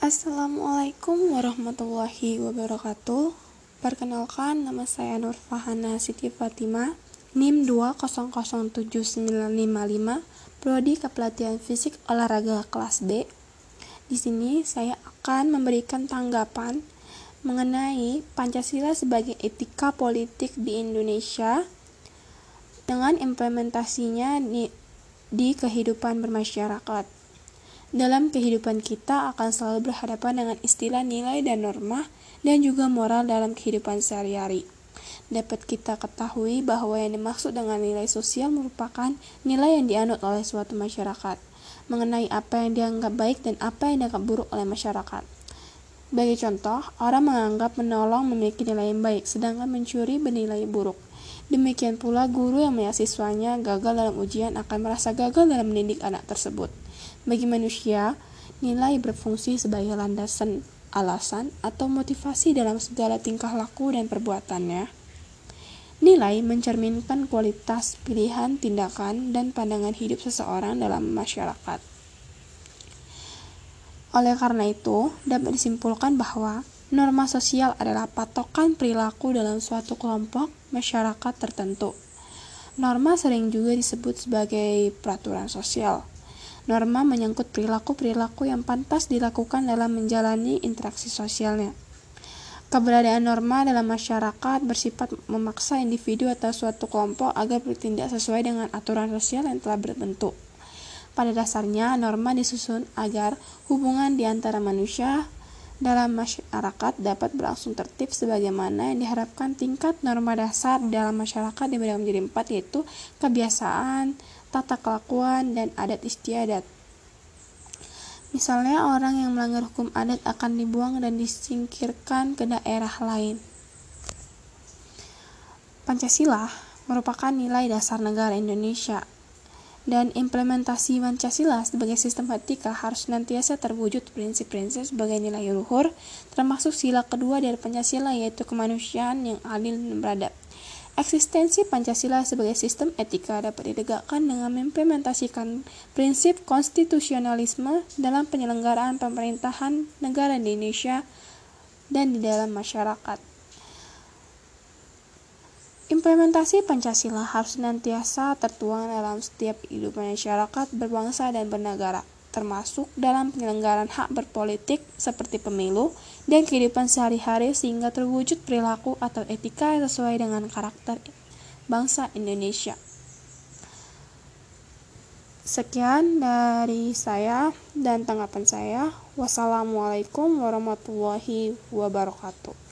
Assalamualaikum warahmatullahi wabarakatuh. Perkenalkan, nama saya Nur Fahana Siti Fatima, NIM 2007955, Prodi Kepelatihan Fisik Olahraga kelas B. Di sini saya akan memberikan tanggapan mengenai Pancasila sebagai etika politik di Indonesia dengan implementasinya di, di kehidupan bermasyarakat. Dalam kehidupan kita akan selalu berhadapan dengan istilah nilai dan norma dan juga moral dalam kehidupan sehari-hari. Dapat kita ketahui bahwa yang dimaksud dengan nilai sosial merupakan nilai yang dianut oleh suatu masyarakat mengenai apa yang dianggap baik dan apa yang dianggap buruk oleh masyarakat. Bagi contoh, orang menganggap menolong memiliki nilai yang baik, sedangkan mencuri bernilai buruk. Demikian pula guru yang melihat gagal dalam ujian akan merasa gagal dalam mendidik anak tersebut. Bagi manusia, nilai berfungsi sebagai landasan, alasan, atau motivasi dalam segala tingkah laku dan perbuatannya. Nilai mencerminkan kualitas pilihan, tindakan, dan pandangan hidup seseorang dalam masyarakat. Oleh karena itu, dapat disimpulkan bahwa norma sosial adalah patokan perilaku dalam suatu kelompok masyarakat tertentu. Norma sering juga disebut sebagai peraturan sosial Norma menyangkut perilaku-perilaku yang pantas dilakukan dalam menjalani interaksi sosialnya. Keberadaan norma dalam masyarakat bersifat memaksa individu atau suatu kelompok agar bertindak sesuai dengan aturan sosial yang telah berbentuk. Pada dasarnya, norma disusun agar hubungan di antara manusia dalam masyarakat dapat berlangsung tertib sebagaimana yang diharapkan tingkat norma dasar dalam masyarakat dibagi menjadi empat yaitu kebiasaan, tata kelakuan, dan adat istiadat. Misalnya orang yang melanggar hukum adat akan dibuang dan disingkirkan ke daerah lain. Pancasila merupakan nilai dasar negara Indonesia dan implementasi Pancasila sebagai sistem etika harus nantiasa terwujud prinsip-prinsip sebagai nilai luhur, termasuk sila kedua dari Pancasila yaitu kemanusiaan yang adil dan beradab. Eksistensi Pancasila sebagai sistem etika dapat ditegakkan dengan mengimplementasikan prinsip konstitusionalisme dalam penyelenggaraan pemerintahan negara di Indonesia dan di dalam masyarakat. Implementasi Pancasila harus senantiasa tertuang dalam setiap kehidupan masyarakat berbangsa dan bernegara termasuk dalam penyelenggaraan hak berpolitik seperti pemilu dan kehidupan sehari-hari sehingga terwujud perilaku atau etika yang sesuai dengan karakter bangsa Indonesia. Sekian dari saya dan tanggapan saya. Wassalamualaikum warahmatullahi wabarakatuh.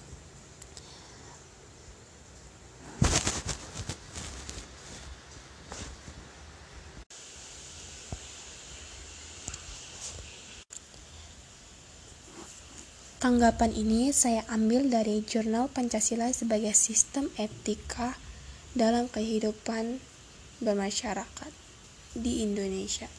Tanggapan ini saya ambil dari jurnal Pancasila sebagai sistem etika dalam kehidupan bermasyarakat di Indonesia.